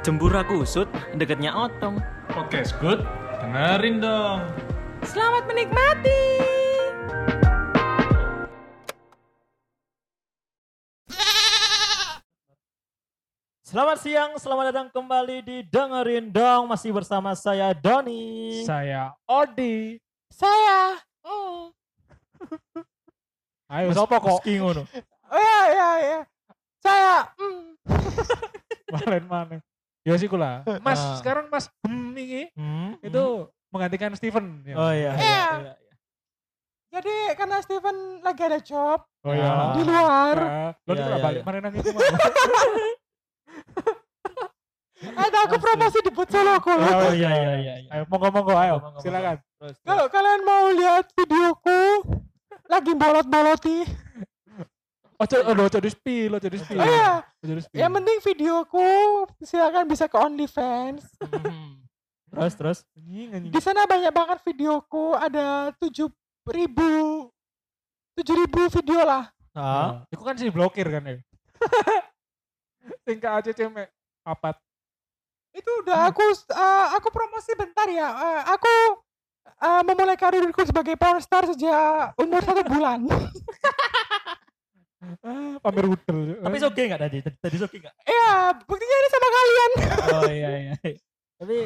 Jembura kusut deketnya otong. Podcast good, dengerin dong. Selamat menikmati. Selamat siang, selamat datang kembali di Dengerin Dong Masih bersama saya Doni Saya Odi. Saya. Oh, Ayo, sopo kok? Meski ngono oh ya ya ya. Saya. mm. Malen mana? Ya sih kula. Mas, Ah. sekarang Mas Hmm ini hmm? itu menggantikan Steven. ya. Oh iya, iya, Iya. iya, iya. Jadi karena Steven lagi ada job Oh iya. di luar, Ah, Lo itu iya, balik iya. mana ada aku promosi di Putsoloku loh. Oh iya, iya, iya, iya. Ayo monggo monggo ayo. Monggo. Silakan. Kalau kalian mau lihat videoku lagi bolot-boloti, Ojo ojo ojo di spill, ojo di spill. oh iya, Ojo di spill. yang penting videoku silakan bisa ke OnlyFans. Hmm. Terus, terus. Di sana banyak banget videoku, ada tujuh ribu, tujuh ribu video lah. Ah, Nah, itu kan sih blokir kan ya. Tingkat aja cemek. Apat. Itu udah aku eh, aku promosi bentar ya. Eh, aku eh, memulai karirku sebagai pornstar sejak umur satu bulan. Ah, pamer udel. tapi soge nggak tadi? Tadi, tadi soge nggak? Iya, buktinya ini sama kalian. Oh iya, iya. Tapi,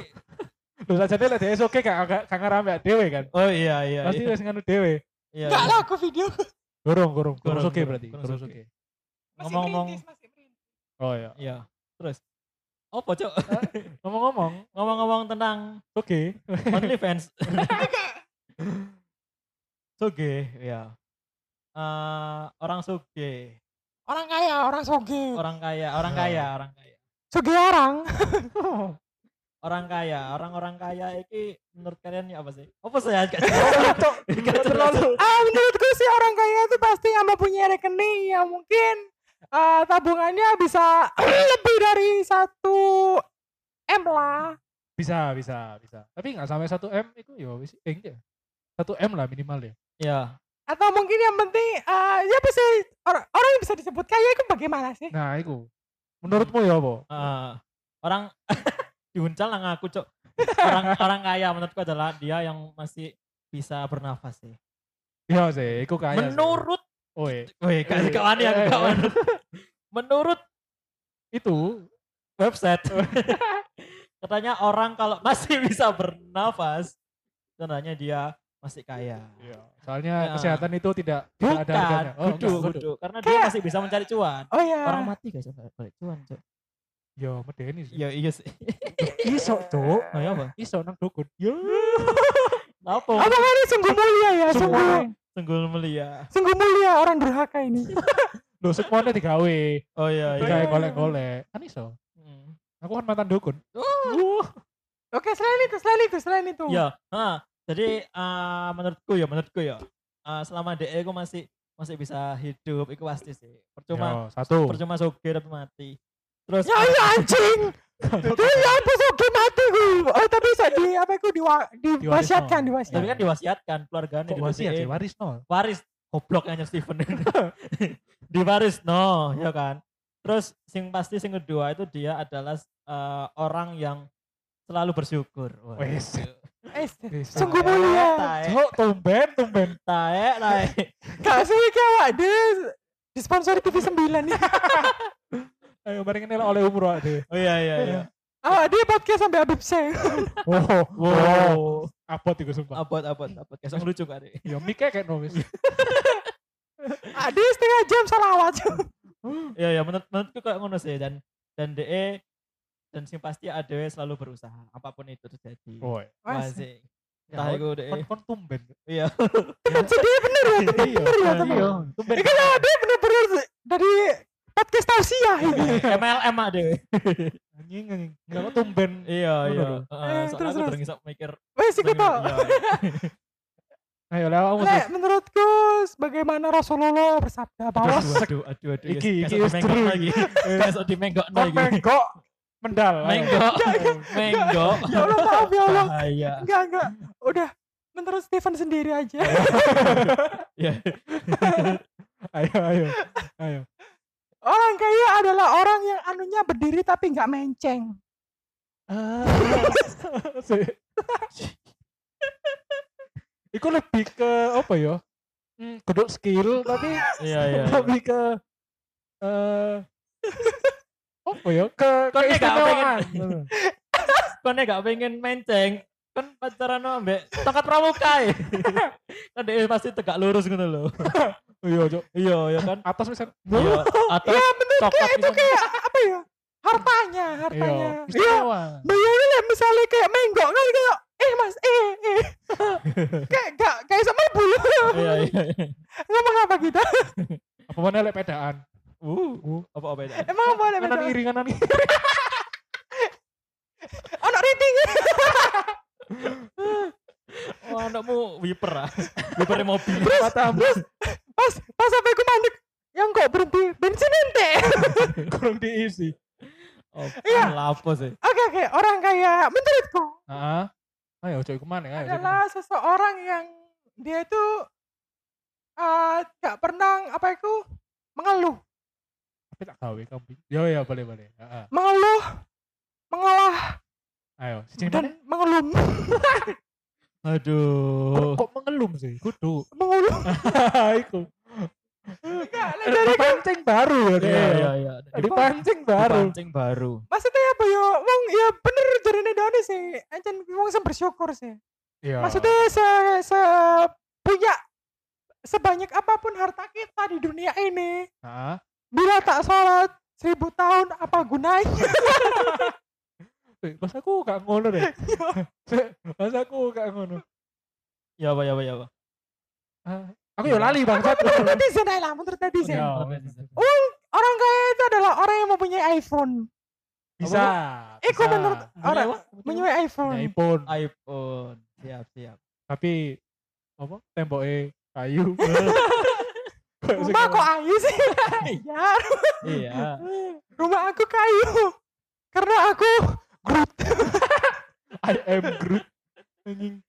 Lho saja dia dia oke gak gak ngarame dhewe kan. oh iya, iya. Pasti iya. wis nganu dhewe. Iya, Enggak iya. lah aku video. Gorong gorong Gorong, gorong, berarti. gorong soge. oke. Ngomong-ngomong. Oh iya. iya. Terus. Apa, Cok? Ngomong-ngomong, Ngomong-ngomong tentang oke. OnlyFans. Soge, ya. Eh, orang soge, Orang kaya, orang soge. orang kaya, orang Ya. kaya, orang kaya. Soge orang. Orang kaya, orang-orang kaya iki menurut kalian ya apa sih? Apa sih? Ah, menurutku sih orang kaya itu pasti yang mempunyai rekening yang mungkin eh, tabungannya bisa lebih dari satu M lah. bisa bisa bisa. Tapi nggak sampai 1 M itu ya wis eh enggak. 1 M lah minimal ya. Ya, Atau mungkin yang penting eh, ya bisa orang, orang yang bisa disebut kaya itu bagaimana sih? Nah, itu. Menurutmu ya apa? eh, orang diuncal lah ngaku cok. Orang orang kaya menurutku adalah dia yang masih bisa bernafas sih. Iya sih, iku kaya. Menurut, oh iya. wih kasih kawan ya kawan. Menurut itu website katanya orang kalau masih bisa bernafas tandanya dia masih kaya. Iya, soalnya Ya. kesehatan itu tidak tidak ada harganya. Oh, kudu, enggak, kudu. kudu. Karena dia masih bisa mencari cuan. Oh ya. Orang mati guys balik cuan, Cok. Yo, medeni sih. Iya, iya sih. Iso, Cuk. Oh, ya apa? Iso nang dukun. Yo. Apa? Apakah ini sungguh mulia ya? Sungguh, Senggol mulia. sungguh mulia orang durhaka ini. Lho semuanya digawe. Oh iya, Digawe iya. golek-golek. Kan iso. Hmm. Aku kan mantan dukun. Oke, selain itu, selain itu, selain itu. Ya, ha. Jadi eh, menurutku ya, menurutku ya. eh, selama DE aku masih masih bisa hidup, itu pasti sih. Percuma Yo, satu. percuma soge tapi mati. Terus Ya ya anjing. Ya apa soge mati ku. Oh tapi bisa di apa ku diwa, diwasiatkan, tapi diwasiatkan. kan diwasiatkan keluarganya Kok di wasiat DE. sih? Waris nol. waris goblok hanya Steven di waris no ya kan terus sing pasti sing kedua itu dia adalah eh, orang yang selalu bersyukur Wah, Wes. Eh, sungguh mulia. Cuk, tumben, tumben. tae tae Gak sih kayak deh disponsori TV 9 nih. Ayo bareng ini oleh umroh deh. oh iya iya iya Ah, dia podcast sampai Habib Seng. Wow, wow Apot iku sumpah. abot abot abot kayak lucu kan deh Ya mike kayak no wis. Ah, dia setengah jam salawat. iya iya menurut menurutku kayak ngono sih dan dan DE dan sing pasti ADW selalu berusaha apa pun itu terjadi Woi. Wah, Mas, sih. Ya, Entah kon- iku DE Kon kon tumben. iya sedih bener ya. Iya, bener ya, temen. iya. Tumben. Ini kan dia bener-bener dari podcast tausiah ini. MLM ADW Anjing anjing. Enggak kok tumben. Iya, iya. Eh, soalnya terus, terus. ngisap mikir. Wes iku toh. Iya, Ayo lah kamu Lek, menurutku bagaimana Rasulullah bersabda bahwa Aduh, aduh, aduh, aduh. Iki, iki wis jeru. lagi. Kayak sok dimenggok lagi. menggok mendal. ayo. Menggok. Menggok. ya Allah maaf ya Allah. Bahaya. Enggak, enggak. Udah menurut Steven sendiri aja. Ya. Ayo ayo. Ayo. Orang kaya adalah orang yang anunya berdiri tapi nggak menceng. Sik. Iku lebih ke apa ya? Hmm, kedok skill tapi Iya iya. iya. lebih ke eh apa ya? Ke keistimewaan. Kon nek gak pengen menceng, kan pacaran ambek tongkat pramuka ya. kan dia pasti tegak lurus gitu loh. Iya, Cok. Iya, ya kan. Atas misal. Iya, atau Iya bener kayak itu kayak apa ya? Hartanya, Iya, hartanya. Iya. Bayangin lah misalnya kayak menggok kan kayak eh mas eh eh kayak gak kayak sama bulu Iya, iya. iya. ngomong apa kita Apa mana lek pedaan? Uh, apa apa itu? emang apa Kanan beda iri kanan iri. anak rating Oh, anakmu wiper ah. Wiper mobil. Mata pas pas sampai gue mandek yang kok berhenti bensin ente kurang diisi. Oh, Iya. lapo sih. oke oke orang kaya menurutku Heeh. Ayo cok iku mana ayo. adalah seseorang yang dia itu eh gak pernah apa itu mengeluh Tapi tak gawe kamu. Yo ya boleh boleh. Heeh. mengeluh mengalah Ayo, siji dan mengelum Kok, Aduh. kok mengelum sih? Kudu. mengeluh Iku. enggak dari Dipancing baru ya. Iya, iya, iya. Dipancing baru. Pancing baru. maksudnya apa ya wong ya bener jarine Doni sih ancen wong sing bersyukur sih Iya. maksudnya se, se punya sebanyak apa pun harta kita di dunia ini Heeh. Bila tak sholat seribu tahun apa gunanya Eh, Mas aku gak ngono deh. Mas aku gak ngono. Ya apa ya apa ya apa. Ah, Aku ya lali bangsat. menurut netizen lah menurut netizen Ya, orang kaya itu adalah orang yang mempunyai iPhone Bisa. Iku bisa. menurut orang mempunyai Punya iPhone iPhone. iPhone. Siap, siap. Tapi apa? Temboknya kayu. rumah kok ayu sih ya Iya. rumah aku kayu karena aku Groot I am Groot. Anjing.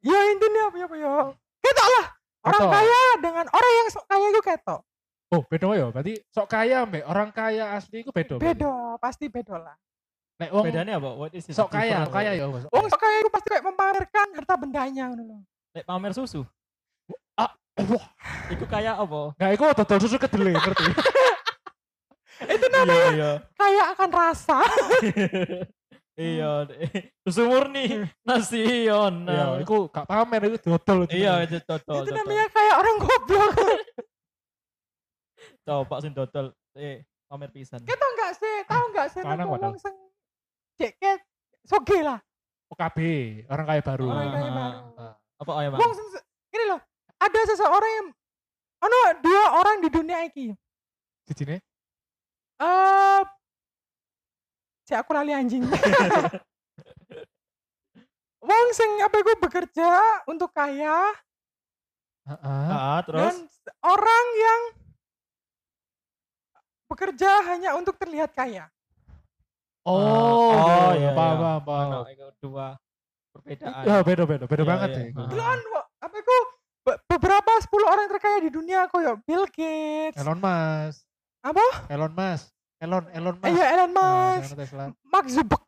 ya intinya apa ya apa ya ketok lah orang Ketok. kaya dengan orang yang sok kaya itu ketok Oh, beda ya. Berarti sok kaya mbek orang kaya asli iku beda. berarti. beda pasti beda lah Nek wong Bedanya apa? What is it? sok kaya, sok kaya ya. Mas. Wong sok kaya itu pasti kayak memamerkan harta bendanya ngono lho. Nek pamer susu. Ah, wah. Iku kayak apa? Enggak, iku dodol susu kedele, ngerti? Itu Iya, namanya iya. kaya akan rasa. Iya, susu murni nasional. Ya, iku gak pamer iku dodol. Iya, itu total. itu namanya kayak orang goblok. coba sing dodol. Eh, pamer pisan. Kita enggak sih, tahu enggak sih nek padahal. wong sing ceket soge lah. OKB, orang kaya baru. Orang kaya Ah, baru. Ah. Apa? Wong sing se- gini loh, ada seseorang yang ono dua orang di dunia iki. Sijine Eh si aku lali anjing. Wong sing apa iku bekerja untuk kaya Heeh. Ah, terus dan orang yang bekerja hanya untuk terlihat kaya. Oh, Oh, iya, iya, paham, iya. paham, paham. Ono iku dua perbedaan. Ya, beda, beda, beda Iya, banget iya. ya. kok apa iku be- beberapa 10 orang terkaya di dunia koyo Bill Gates. Elon Musk. Apa? Elon Musk. Elon, Elon Musk. Iya Elon Nah, Musk, Tesla. Mark Zuckerberg,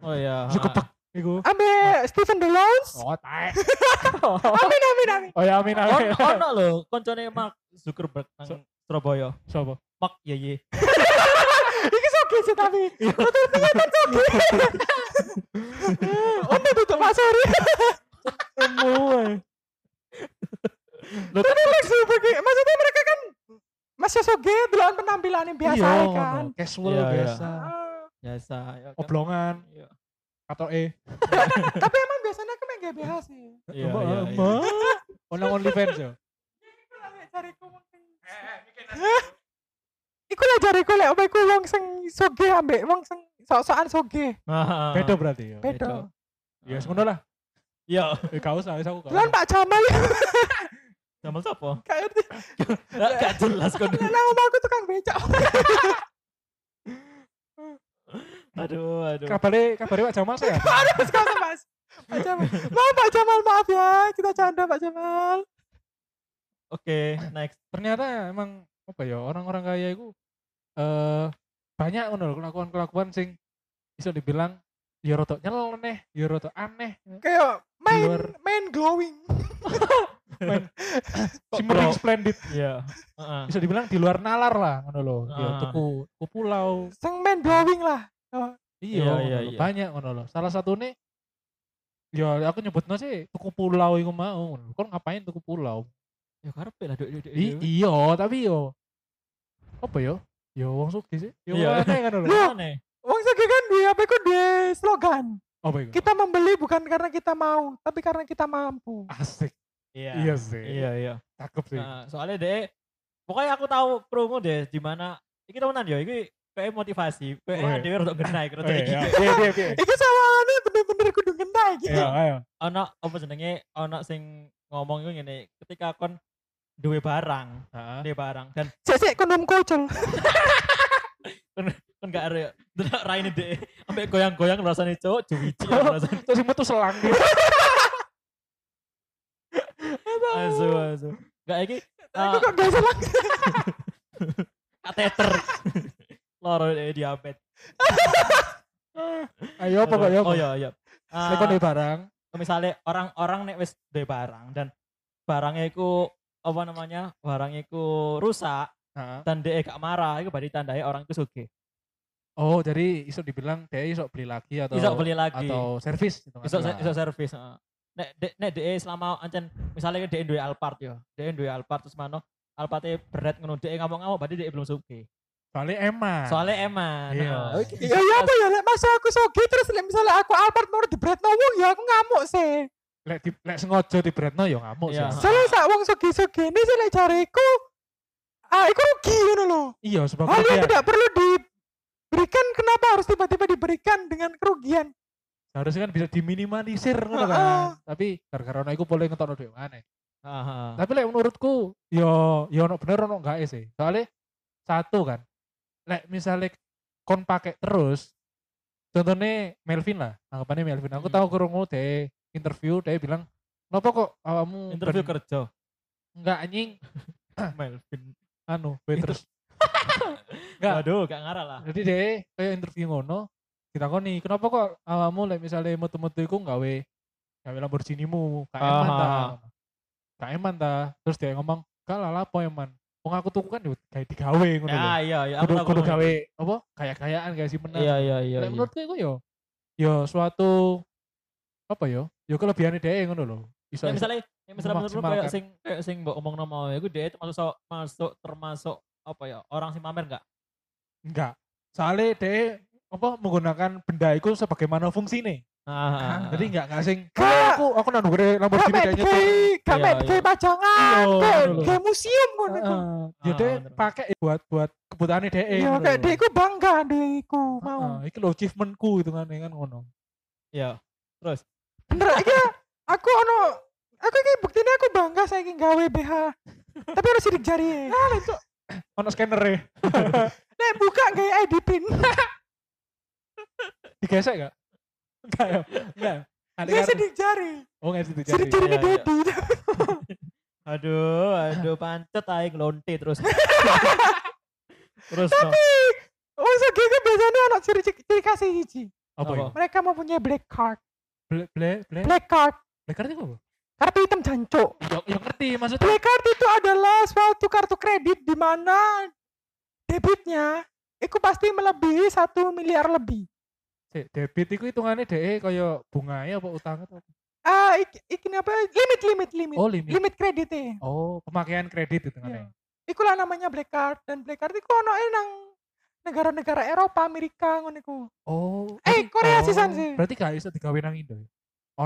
Oh iya. Zuckerberg. Iku. ambe Stephen Delons. Oh, taek. Amin amin amin. Oh ya, amin, Ono amin. ono lho koncone Mark Zuckerberg nang Surabaya. Sopo? Mark ye ye. Iki soge sih tapi. Rata-rata kan soge. Untuk tutup Pak Sori. Semua. Tapi Mark Zuckerberg maksudnya mereka kan masih soge deloan penampilan yang biasa Iya, kan. Casual Iya, iya. biasa. Ah, Biasa ya kan. Oblongan Iya. atau eh. tapi emang biasanya aku main GBH sih. Iya, iya, iya. Onang OnlyFans ya. Jariku wong sing Iku lah jariku lek apa iku wong sing soge ambek wong sing sok-sokan soge. Beda berarti ya. Beda. Ya, ngono lah. Iya, Eh, kau usah, aku gak Lan. Pak Jamal sama siapa? gak ngerti. Gak, gak jelas kan. Lah nama aku tukang becak. Aduh, aduh. Kabare kabare Pak Jamal saya. Aduh, Mas, kau Mas. Pak Jamal. Maaf Pak Jamal, maaf ya. Kita canda Pak Jamal. Oke, next. Ternyata emang apa ya orang-orang kaya itu eh banyak ngono lho kelakuan-kelakuan sing bisa dibilang ya rada nyeleneh, ya rada aneh. Kayak main luar. main glowing. Shimmering bro? splendid. Iya. Bisa dibilang di luar nalar lah ngono lho. Ya Ah. tuku tuku pulau. Sing main glowing lah. Oh, Iya, Iya, iya, iya. banyak ngono lho. Salah satu nih Ya aku nyebutnya sih tuku pulau iku mau. Kon ngapain tuku pulau? Ya karepe lah duit. I, iya, tapi yo apa yo? Yo wong sugih sih. Yo Iya. aneh kan lho. Loh. Wong sage kan duwe apa iku duwe slogan. Apa iku? Kita membeli bukan karena kita mau, tapi karena kita mampu. Asik. Iya. Iya sih. Iya, iya. Cakep sih. Nah, soalnya deh pokoknya aku tahu promo deh di mana iki temenan ya iki kayak motivasi Oh, kayak dhewe rada genai rada Oh, iya, iki iya, iya, iya. Iki sawangane bener-bener kudu ngentai gitu. Iya, ayo. ana apa jenenge ana sing ngomong iku ngene ketika kon duwe barang Heeh. duwe barang dan Sik sik kondom kocel. kon gak ada delok raine deh ambek goyang-goyang rasane cowok juwiji rasane Terus metu selang gitu. asu asu gak iki Aku ah, kok gak salah. kateter loro eh, diabetes Ayo apa kok ya? oh iya iya Nek duwe barang. misalnya orang-orang nek wis duwe barang dan barangnya iku apa namanya barangnya iku rusak Heeh. dan dia gak marah itu berarti tandai orang itu suge Oh, jadi iso dibilang dia iso beli lagi atau bisa beli lagi atau servis gitu iso iso servis heeh. Nek de, nek de selama ancen misalnya dia duwe Alphard yo dia duwe Alphard terus mano Alphardnya berat ngono dia ngamuk-ngamuk berarti dia belum suge Soalnya eman. soalnya eman Iya. heeh. Ya ya apa ya lek masa aku soge terus lek misalnya aku Albert mau dibretno wong ya aku ngamuk sih. lek di, lek sengaja di Bretno ya ngamuk Iya. sih. Soalnya sak wong soge-soge ini sih lek jariku ah iku rugi ngono loh. Iya, sebab Hal yang tidak perlu diberikan kenapa harus tiba-tiba diberikan dengan kerugian? Seharusnya kan bisa diminimalisir ngono kan. Tapi gara-gara ono iku boleh ngetokno mana. Heeh. Tapi lek menurutku yo yo ono bener ono enggak sih. Soalnya satu kan. Lek misalnya kon pakai terus contohnya Melvin lah, anggapannya Melvin. Aku Hmm. tahu krungu deh interview dia bilang, "Kenapa kok awakmu interview ben- kerja enggak anjing Melvin anu terus Enggak. waduh gak ngarah lah Jadi deh kayak interview ngono ditakoni, "Kenapa kok awakmu lek misalnya metu-metu iku gawe gawe Lamborghini mu, gak eman ta?" Ah. Gak eman ta? Terus dia ngomong, "Gak lah lapo eman. Wong aku tuku kan gawe digawe ngono lho." ya iya iya aku Kudu kudu gawe apa? Kayak-kayaan gak sih menang. iya iya iya Lek iya. menurutku iku yo yo suatu apa yo? Yo kelebihannya dia ngono lho. Bisa Ya, misalnya, ya, misalnya menurut lu kayak memaksimalkan. sing kayak sing mbok omong nama ya, itu dia itu masuk masuk termasuk apa ya orang sing pamer enggak? enggak. Soalnya dia apa menggunakan benda itu sebagaimana fungsinya. Nah, Jadi enggak enggak sing Gak. "Oh, aku aku nang Gak Lamborghini kayaknya kayak Iya, mek iya. kayak pajangan, Iya, kayak lho. kayak museum ngono iku. Ya Ah, dia bener. pakai buat buat kebutuhannya dia. Iya kayak dia iku bangga deh iku mau. Heeh, iki lho achievementku itu kan kan ngono. Iya. Terus Bener iki aku ono aku iki buktine aku bangga saiki gawe BH. Tapi harus sidik jari. Ah, cok. Ono scanner e. Nek buka gawe ID pin. Digesek enggak? Enggak ya. Enggak. Ada Gawe kartu. sidik jari. Oh, enggak sidik Sidik jari. jari Iya, iya. Dedi. aduh, aduh pancet aing lonte terus. terus no. Tapi wong segi ku biasanya ono ciri ciri kasih hiji. Apa itu? Mereka mau punya black card. Black black black. Black card. Black card itu apa? Kartu hitam jancuk. Ya, ya ngerti maksudnya. Black card itu adalah suatu kartu kredit di mana debitnya itu pasti melebihi satu miliar lebih. Sik, debit itu hitungannya DE kaya bunganya apa utangnya atau apa? Ah, iki, iki apa? Limit, limit, limit. Oh, limit. Limit kreditnya. Oh, pemakaian kredit hitungannya. Ikulah namanya black card dan black card itu ono nang negara-negara Eropa, Amerika ngono iku. Oh. Eh, Korea oh, sisan sih. Berarti gak iso digawe nang Indo. ya?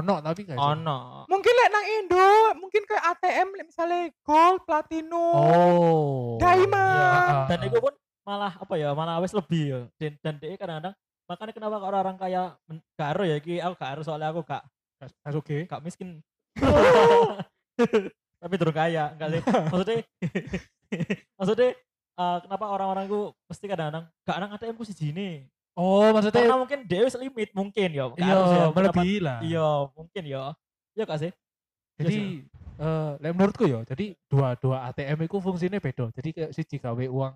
Ono tapi gak iso. Ono. Mungkin lek nang Indo, mungkin kayak ATM lek misalnya gold, platinum, Oh. diamond. Iya. Dan itu pun malah apa ya, malah wes lebih ya. Dan dan dia kadang-kadang makanya kenapa kalau orang kaya ero ya iki aku gak ero soalnya aku gak Gak- oke. gak miskin. Tapi terus kaya, enggak sih. Maksudnya maksudnya eh, kenapa orang-orang ku mesti kadang-kadang gak nang ATM ku siji nih. Oh, maksudnya Karena mungkin dia limit mungkin ya. Iya ya, melebihi lah. Iya, mungkin ya. Iya gak sih? Jadi eh lek menurutku ya, jadi dua dua ATM itu fungsinya beda. Jadi kayak siji gawe uang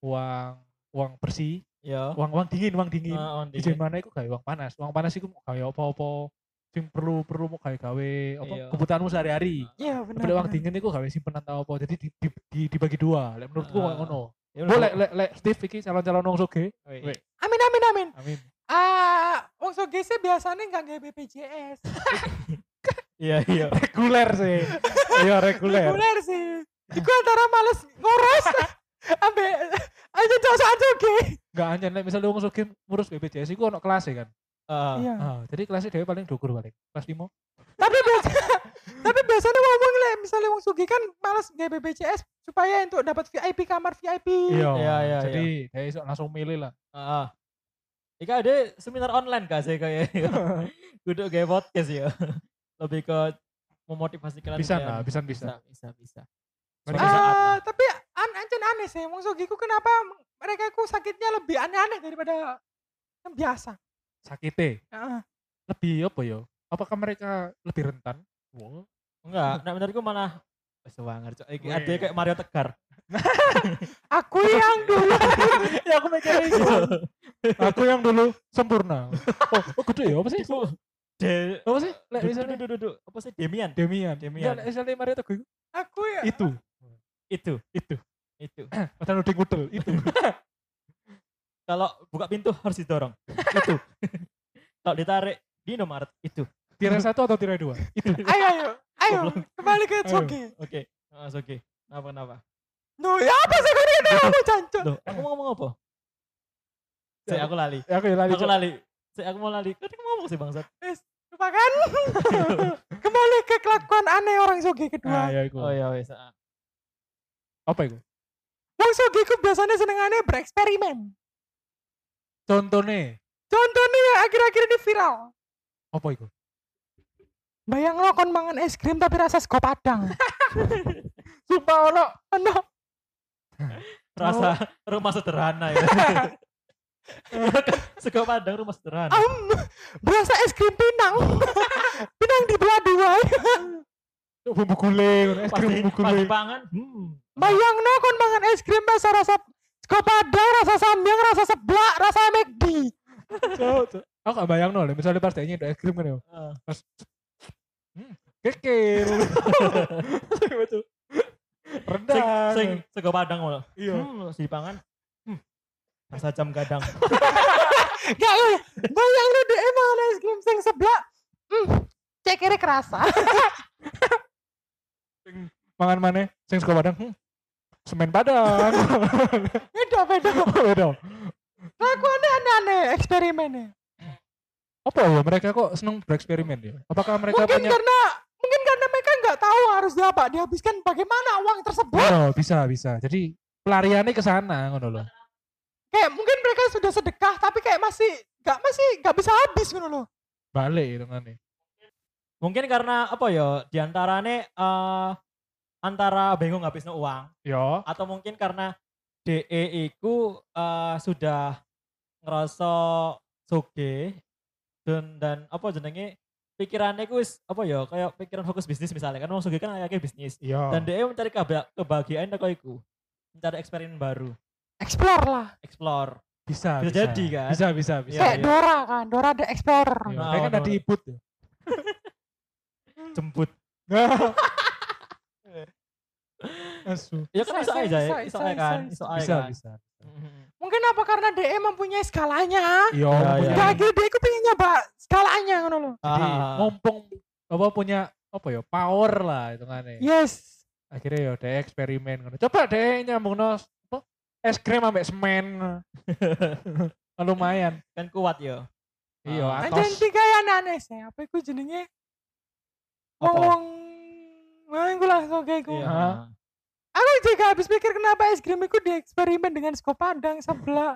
uang uang bersih, Ya. Uang uang dingin, uang dingin. Heeh, on Di dingin. mana iku gawe uang panas. Uang panas iku mau gawe apa-apa sing perlu perlu mau gawe gawe apa Iya. kebutuhanmu sehari-hari. Iya benar. Tapi uang benar. dingin iku gawe simpenan tau apa. Jadi di, di, di- dibagi dua. Lek menurutku Ah. ngono. Ya, Boleh lek lek Steve iki calon-calon wong soge. Wih. Wih. Amin amin amin. Amin. Ah, wong soge sih biasanya nggak nggak BPJS. Iya, iya. Reguler sih. Iya reguler. Reguler sih. Iku antara males ngurus ambe aja jasa soge. Enggak anjen lek misalnya wong soge ngurus BPJS iku ono kelas kan. Heeh. Iya. Ah, jadi kelasnya dewe paling dukur paling. Kelas 5. tapi biasa tapi biasanya ngomong lah misalnya wong sugi kan malas nggak BPJS supaya untuk dapat VIP kamar VIP Iya. Iya, iya, Jadi dia iso langsung milih lah. Heeh. Ika ada seminar online gak sih kayak Kudu kayak podcast ya. Lebih ke memotivasi kalian. Bisa lah, bisa bisa. bisa, bisa, bisa. Suatu kita- saat lah. Ah, tapi an aneh aneh sih wong sugi ku kenapa mereka ku sakitnya lebih aneh-aneh daripada yang biasa Sakite. Heeh. Lebih apa ya? Apakah mereka lebih rentan? Wow. Enggak, nah menurutku malah Wes wangar, cok. Iki kayak Mario Tegar. aku yang dulu ya aku mikir itu. aku yang dulu sempurna. Oh, oh gede ya? Apa sih? De Apa sih? Lek misalnya duh, duh. apa sih Demian? Demian. Demian. Lek misalnya Mario Teguh itu. aku ya Itu. Itu, Itu. Itu. Padahal udah ngudel. Itu. Kalau buka pintu harus didorong. itu. Kalau ditarik di nomor itu. Tirai satu atau tirai dua? Itu. ayo ayo ayo kembali ke sugi Oke. Mas oke. Kenapa kenapa? no ya apa sih kau ini kamu cancok Loh, aku mau ngomong apa? Saya aku lali. Ya, aku ya lali. Aku lali. Saya aku mau lali. Kamu ngomong sih bangsat. lupakan kembali ke kelakuan aneh orang sugi Nah, kedua ya iku. Oh iya wes. ah. Apa itu? Wong sugi ku biasanya senengannya bereksperimen Contohnya. contohnya ya akhir-akhir ini viral Apa itu? bayang lo kon mangan es krim tapi rasa sego padang Sumpah ono. ono Rasa rumah sederhana ya. Sego padang rumah sederhana. Am, berasa es krim pinang pinang dibelah dua Bumbu guling, es Pas krim bumbu pas guling. dipangan, hmm. Bayang lo kon mangan es krim rasa rasa sego padang rasa samyang rasa seblak rasa McD. Aku gak bayang nol, misalnya pas nyedok es krim kan ya. Ah. Pas hmm, kekil. Betul. Sing, Rendang. sing sego padang ngono. Iya. Hmm, pas dipangan. Hmm. Rasa jam gadang. gak ya bayang lo deh mangan es krim sing seblak hmm, cek kira kerasa Mangan mana? Sing sego padang. Hmm. Semen padang. beda beda Beda. kelakuannya aneh-aneh eksperimennya Apa ya mereka kok seneng bereksperimen ya? Apakah mereka mungkin punya karena mungkin karena mereka nggak tahu harus apa dihabiskan bagaimana uang tersebut Oh, bisa bisa. Jadi pelariannya ke sana ngono loh. kayak mungkin mereka sudah sedekah tapi kayak masih nggak masih nggak bisa habis gitu loh Balik itu kan nih. Mungkin karena apa ya? Di antaranya eh antara bingung habisnya uang Yo. atau mungkin karena DE iku eh, sudah ngerasa soge dan dan apa jenenge pikirannya iku wis apa ya kayak pikiran fokus bisnis misalnya kan wong soge kan kayaknya bisnis Iya. dan DE mencari keba- kebahagiaan teko iku mencari eksperimen baru explore lah explore bisa, bisa jadi kan? Bisa bisa bisa. Kayak iya. Dora kan Dora the explorer Iya, Nah, Kayak kan tadi ibut ya. jemput Asu. ya kan Bisa, iso aja bisa, ya iso bisa, aja kan bisa, iso Bisa kan bisa. Mhm. mungkin apa karena DE mempunyai skalanya Iya. Gak akhirnya DE aku pengen nyoba skalanya gitu loh Jadi mumpung apa punya apa ya power lah itu kan yes Akhirnya ya deh eksperimen ngono. Coba deh nyambung nos apa? Es krim ambek semen. Lumayan. kan kuat ya Iya, Ah. Anjing atos. tiga yang aneh sih apa iku jenenge Apa? Wong wong iku lah kayak iku Iya. Aku juga habis pikir kenapa es krim iku dieksperimen dengan sego padang sebelah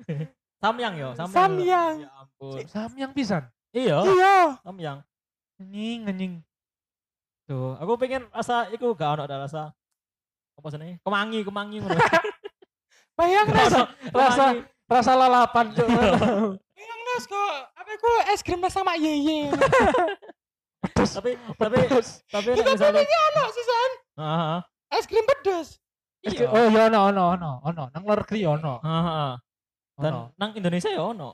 Samyang yo, samyang. Samyang. Ya ampun. Samyang pisan. Iya, iya samyang. Anjing anjing. Tuh, aku pengen rasa iku gak ono ada rasa apa sih Kemangi, kemangi ngono. bayang Rasa kemangi. rasa lalapan Cuk. bayang nes kok apa iku es krim sama yeye tapi tapi Pedes. tapi itu nek misalnya bedanya ono sih san Heeh. es krim pedes Es Iya. Oh iya ono ono ono ono. Nang luar negeri ono. Heeh. Dan Ono. nang Indonesia ya ono.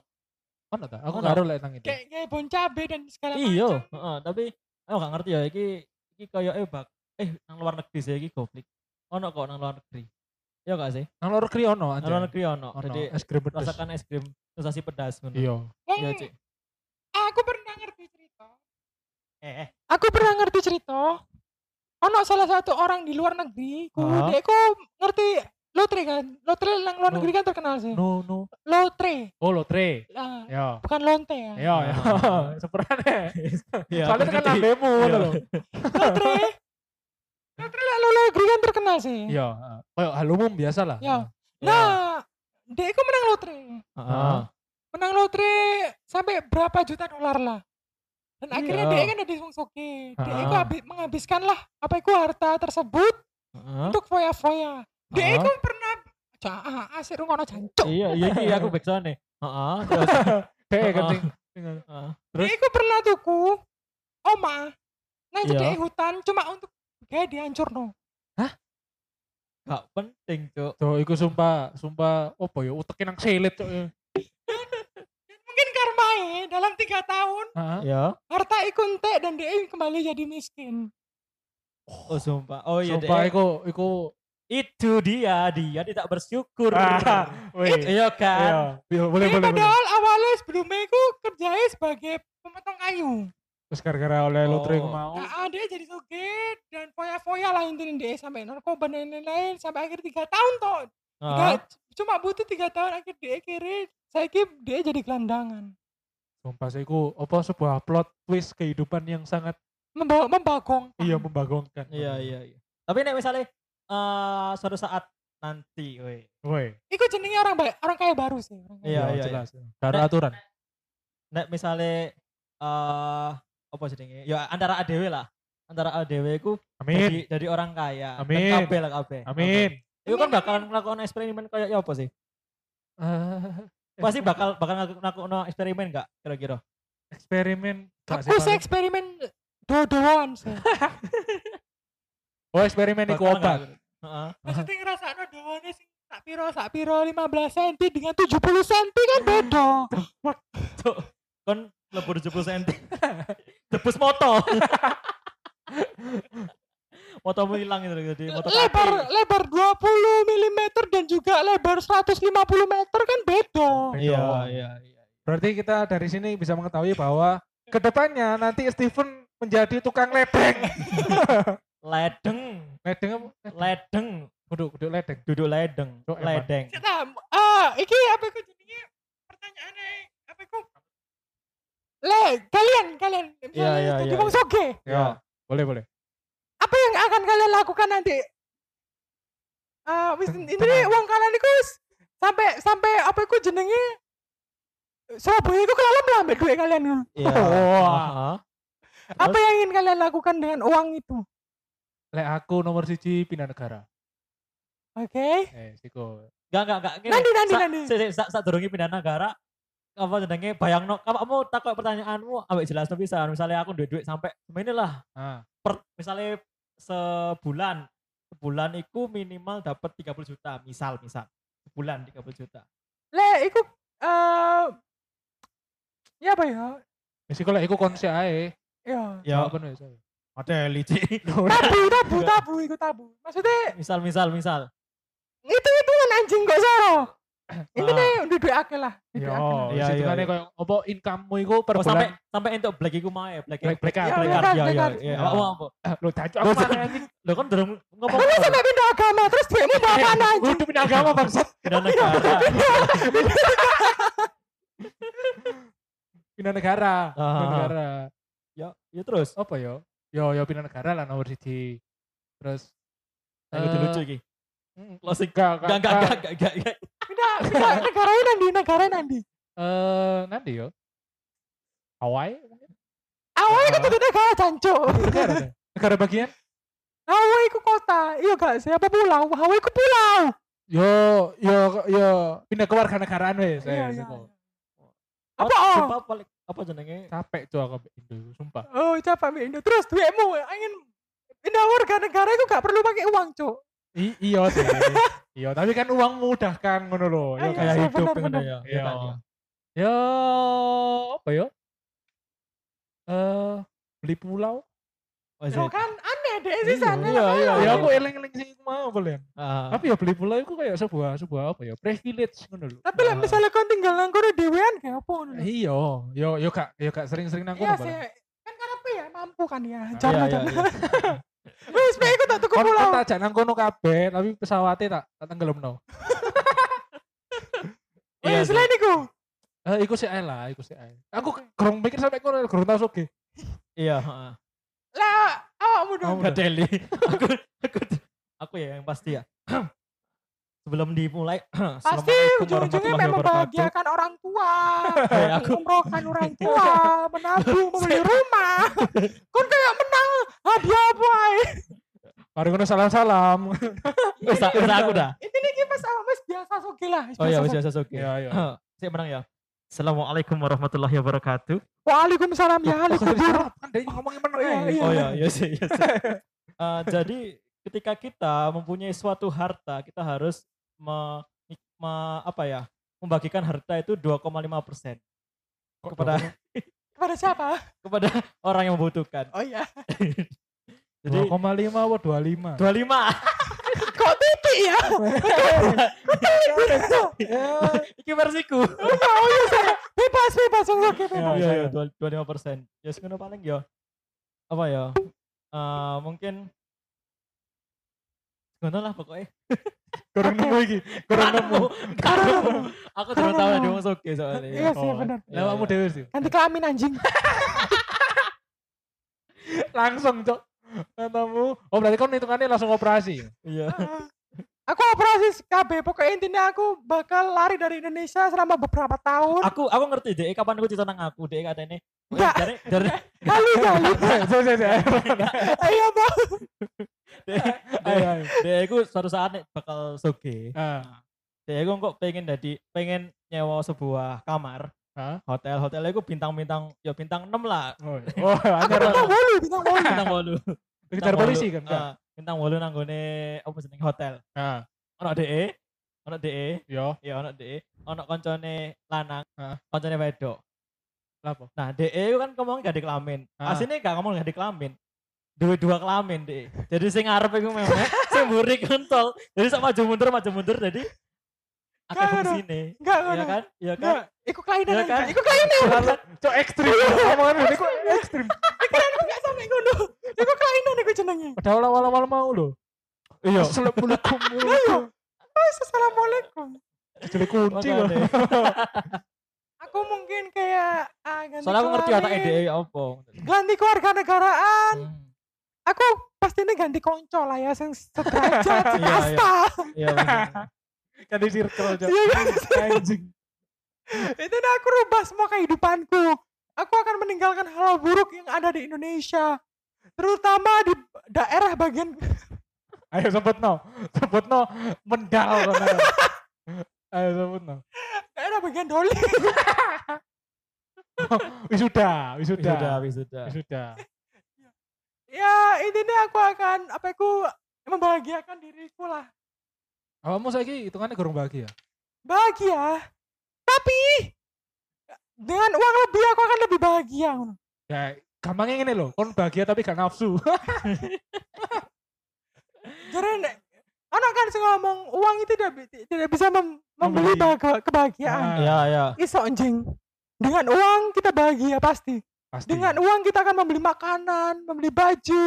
Ono ta? Aku karo lek nang itu. Kayak kayak bon cabe dan segala Iya, macam. heeh, tapi aku gak ngerti ya iki iki koyo eh bak eh nang luar negeri sih iki goblik. Ono kok nang luar negeri. Iya gak sih? Nang luar negeri ono Nang luar negeri ono. Jadi es krim pedes. rasakan es krim sensasi pedas ngono. Iya. Iya, Cik. aku pernah ngerti. Eh, eh. Aku pernah ngerti cerita. Ono salah satu orang di luar negeri, ku dia ku ngerti lotre kan. Lotre yang luar No. negeri kan terkenal sih. No no. Lotre. Oh lotre. Lah, Ya. bukan lonte ya. Ya ya. Ah. Sebenarnya. Iya, Soalnya kan lambemu Iya. lho. Lotre. Lotre lah luar negeri kan terkenal sih. Iya, heeh. Kayak hal umum biasa lah. Ya. Iya. Nah, dia ku menang lotre. Heeh. Menang lotre sampai berapa juta dolar lah. Dan akhirnya Iya. dia kan ada wong soge. Dia Ah. habis menghabiskan lah apa itu harta tersebut Heeh. untuk foya-foya. Dia Ah. itu pernah Cah, asik rungono jancuk. Iya, iya iki aku backsound nih. Heeh. Terus Dek kan Heeh. sing sing- heeh. Terus? Dia itu pernah tuku oma nang Iya. cedek hutan cuma untuk kayak dihancur no. gak penting, Cuk. Cok, iku sumpah, sumpah opo ya uteke nang selit cok. Ya. Karmae dalam tiga tahun Heeh. Ya. harta iku entek dan dia kembali jadi miskin. Oh, sumpah. Oh iya, Sumpah iku iku itu dia, dia tidak bersyukur. Ah, weh. Iya kan? Iya, boleh Dia boleh boleh. padahal awalnya sebelumnya iku kerjanya sebagai pemotong kayu. Terus gara-gara oleh lotre Oh. mau. Nah, dia jadi suge dan foya-foya lah intinya dia sampai narkoba dan lain-lain sampai akhir tiga tahun toh. Heeh. Tiga- cuma butuh tiga tahun akhir dia kiri saya kira dia jadi gelandangan Sumpah sih iku apa sebuah plot twist kehidupan yang sangat Memba membagong iya membagongkan. Iya, iya, iya. Tapi nek misalnya eh suatu saat nanti, weh. Woi. Iku jenenge orang baik orang kaya baru sih orang kaya Iya, Iya, iya, jelas. Karo Nek- aturan. Nek misalnya eh apa jenenge? Ya antara ADW lah. Antara ADW ku Amin. jadi, jadi orang kaya. Amin. kabeh lah kabeh. Amin. Itu kan Amin, bakalan melakukan eksperimen kayak ya apa sih? Eh, Pasti bakal bakal ngelakuin eksperimen gak kira-kira? eksperimen. Aku sih, eksperimen do-doan Oh, eksperimen iku obat. Heeh. maksudnya ngerasa no doannya sing sak piro sak piro 15 cm dengan 70 cm kan beda Cuk, kon lebur 70 cm. Tebus moto. Motomu hilang itu jadi moto lebar kaki. lebar 20 mm dan juga lebar 150 meter kan beda Iya, iya, iya. Berarti kita dari sini bisa mengetahui bahwa ke depannya nanti Steven menjadi tukang ledeng. Ledeng, ledeng apa? ledeng, Kudu kudu ledeng. duduk ledeng, emang. ledeng. Kita, ah, iki apa iku jenenge pertanyaannya apa iku? Le, kalian, kalian, iya, jadi iya, wong iya. soge, Ya, boleh boleh. Apa yang akan kalian lakukan nanti? Wis Ten- ini tenang. uang kalian wis sampai sampai apa iku jenenge Surabaya iku kelalem lah ambek duit kalian. Iya. Wah. Heeh. Apa yang ingin kalian lakukan dengan uang itu? Lek aku nomor siji pindah negara. Oke. Eh, siko. Enggak, enggak, enggak. Nanti, nanti, sa- nanti. si- si- Saat durungi pindah negara, apa jenenge bayangno kamu takut pertanyaanmu ambek jelas bisa misalnya aku duit duit sampai ini lah Ah, per misalnya sebulan sebulan itu minimal dapat 30 juta misal misal sebulan 30 juta Le, iku eh ya apa ya? ya siko lek iku konse ae. Ya. ya Apa nih, saya? ada lici Tabu, tabu, tabu, iku tabu. Maksudnya misal misal misal itu itu kan anjing kok soro. Ini Ah. nih udah duit akeh lah. Yo. Iya, iya, iya, iya, iya. koyo apa income-mu iku per oh, sampai bulan. sampai untuk black iku mae black Black- black Ya, black black black ya card. ya Ya. apa apa Lo jancuk Lo aku mana anjing? lo kan durung ngomong Lu sampai pindah agama terus duitmu bawa mana anjing? Udah pindah agama bangsat. pindah negara Pindah negara. Ah, Pindah ah. negara. ya ya terus Apa yo? Yo yo pindah negara lah nomor siji. Terus yang lucu eh, iki mm, closing enggak enggak enggak enggak enggak Pindah, pindah negaranya nanti, negara nanti. Eh, nanti yo. Hawaii mungkin. Awalnya Ah. itu tuh negara jancuk. Negara. bagian? Hawaii itu kota, iya gak sih? Apa pulau? Hawaii itu pulau. Yo yo yo pindah ke warga negaraan wes. Iya, iya. siko. Apa, oh? apa paling apa jenenge Capek tuh aku Indo, sumpah. Oh, capek Indo. Terus duitmu ingin pindah warga negara itu gak perlu pakai uang, Cuk. I- iya sih. iya, tapi kan uang memudahkan ngono lho. Ah, Ya iya kayak sih, hidup bener, ngono bener. ya. Iya. Iya kan ya. Ya apa ya? Eh beli pulau. Oh, Yo kan aneh deh sih sana. Iya, iya, Ya iya. aku eling-eling sih mau boleh. Ah, Tapi ya beli pulau itu kayak sebuah sebuah apa ya? Privilege ngono lho. Tapi lah Ah. misalnya kau tinggal nang kono dhewean kayak apa ngono. lho. Iya, yo yo kak yo kak sering-sering nang Iya kono. Bang. Kan karena ya mampu kan ya. iya, Iya, iya. Wis bae iku tak tuku pulau. tak jak nang kono kabeh, tapi pesawatnya tak tak tenggelamno. Iya, sih. selain iku. Eh iku sih ae lah, iku sih ae. Aku kurang mikir sampai kono kurang tau soge. Iya, heeh. Lah awakmu dong. Kamu Gak deli. aku, aku, aku ya yang pasti ya. Sebelum dimulai, Pasti ujung-ujungnya warahmatullahi memang membahagiakan orang tua, aku- mengumrohkan orang tua, menabung, membeli rumah. Kon kayak menang hadiah apa ae. Mari kono salam-salam. Wis tak- aku dah. Ini nih pas wis biasa soge lah. Oh iya, biasa wis soge. biasa oke. Iya, iya. Saya menang ya. Assalamualaikum warahmatullahi wabarakatuh. Waalaikumsalam ya Oh, ahli kok jadi kubur. salam? Kan dia ngomongin Iya, ae. iya. Oh iya, iya sih, iya sih. Eh, jadi ketika kita mempunyai suatu harta, kita harus me, me- apa ya? Membagikan harta itu 2,5 persen kepada Kepada siapa? kepada orang yang membutuhkan. Oh iya. Jadi 2,5 apa 25? 25. Kok titik ya? Iki versiku. Oh iya saya. Bebas bebas bebas. Iya, Iya, iya. iya, dua- 25 persen. Ya sekono paling ya. Apa ya? Eh, mungkin sekono lah pokoknya. Kurang nemu iki. Kurang nemu. Gak nemu. Aku cuma tahu ada ngomong soge soalnya. Iya sih Oh. benar. Lewatmu iya. dewe sih. Ganti kelamin anjing. Langsung, Cok. Katamu. Oh, berarti kamu hitungannya langsung operasi. Iya. Aku operasi KB, pokoknya intinya aku bakal lari dari Indonesia selama beberapa tahun. Aku aku ngerti deh kapan aku cerita nang aku deh katanya. Enggak. Dari Kali kali. Saya saya. Ayo bang. Ayo deh aku suatu saat nih bakal soge. Ah. Deh aku kok pengen jadi pengen nyewa sebuah kamar Hah? hotel hotelnya aku bintang-bintang ya bintang 6 lah Oh, oh, anyar. Bintang bolu, bintang bolu. bintang bolu Kejar polisi kan? Ah, bintang bolu nang gone apa jenenge hotel Ah, ono DE ono DE yo. ya ono DE ono koncone lanang Heeh. koncone wedok Lapo? nah DE itu kan ngomong gak di kelamin Ah. aslinya gak ngomong gak di kelamin dua dua kelamin DE jadi sing ngarep iku memang sing mburi kontol jadi sama maju mundur maju mundur jadi akeh Gak ada. fungsine Enggak, iya enggak. kan iya kan. Iku kelainan Iya kan? Iku kelainan. Cok ekstrim. Omongan ini kok ekstrim. Pikiranku enggak sampai ngono. Iku kelainan iku jenenge. Padahal awal-awal mau loh. iya Assalamualaikum. Wes, Assalamualaikum. Jadi kunci loh. Aku mungkin kayak ah, ganti soalnya aku ngerti otak kelamin, DE apa Ganti keluarga negaraan. Hmm. Aku pastinya ganti konco lah ya sing sederajat, Iya, iya. iya di circle Cok. Iya kan? Anjing. Itu dah aku rubah semua kehidupanku. Aku akan meninggalkan hal buruk yang ada di Indonesia. Terutama di daerah bagian Ayo sebut no. Sebut no. Mendal. Ayo sebut no. Daerah bagian doli. Wisuda. Wisuda. wisuda wisuda Wisuda. ya intinya aku akan apa aku membahagiakan diriku lah. Awakmu saiki hitungannya kurang bahagia. Bahagia. Tapi dengan uang lebih aku akan lebih bahagia. ngono. Ya, gampangnya gini loh. Kon bahagia tapi gak nafsu. Jadi anak kan sing ngomong uang itu tidak tidak bisa mem- membeli Membeli. bahagia- kebahagiaan. Ah. iya iya Iso anjing. Dengan uang kita bahagia pasti. Pasti. Dengan uang kita akan membeli makanan, membeli baju,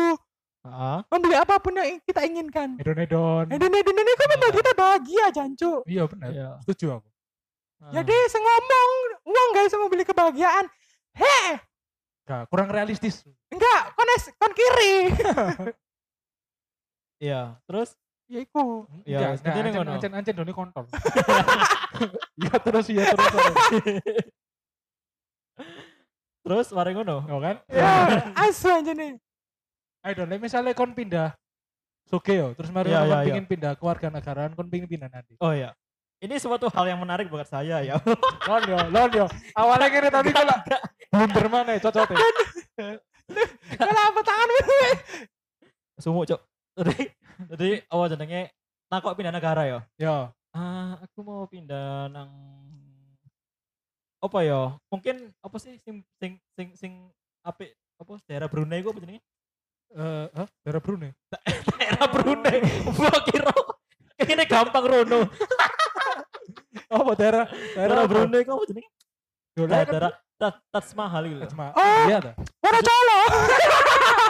Heeh. membeli apa pun yang kita inginkan. Edon-edon. Eh, dan dan ini kok membuat kita bahagia, Jancu. Iya benar. iya Setuju aku. Jadi sing ngomong uang gak bisa membeli kebahagiaan. Heh, Gak, kurang realistis. enggak, kon es- kon kiri. iya terus ya iku. Iya, Enggak, intinya enggak, ngono. ancen, ancen, doni kontol. Iya terus, iya terus. terus. terus mari ngono Oh kan? Ya, asu aja nih. Ayo dong, misalnya kon pindah Soge yo, terus mari kon iya, iya. pingin pindah keluarga negaraan, kon pingin pindah nanti. oh iya ini suatu hal yang menarik buat saya ya Lon yo, lon yo. Awalnya gini tapi kalau blunder mana ya, cocok Kalau apa tangan sumuk cok jadi jadi apa jenenge kok pindah negara ya. Yo, Ah, aku mau pindah nang apa ya? Mungkin apa sih sing sing sing sing apik apa daerah Brunei apa jenenge? eh huh? daerah Brunei. daerah Brunei. Mbok kira kene gampang rono. Oh, daerah Daerah Brunei ku apa jenenge? Daerah daerah Taj Taj Mahal gitu. Taj Mahal. Oh. Iya ta. Wonocolo.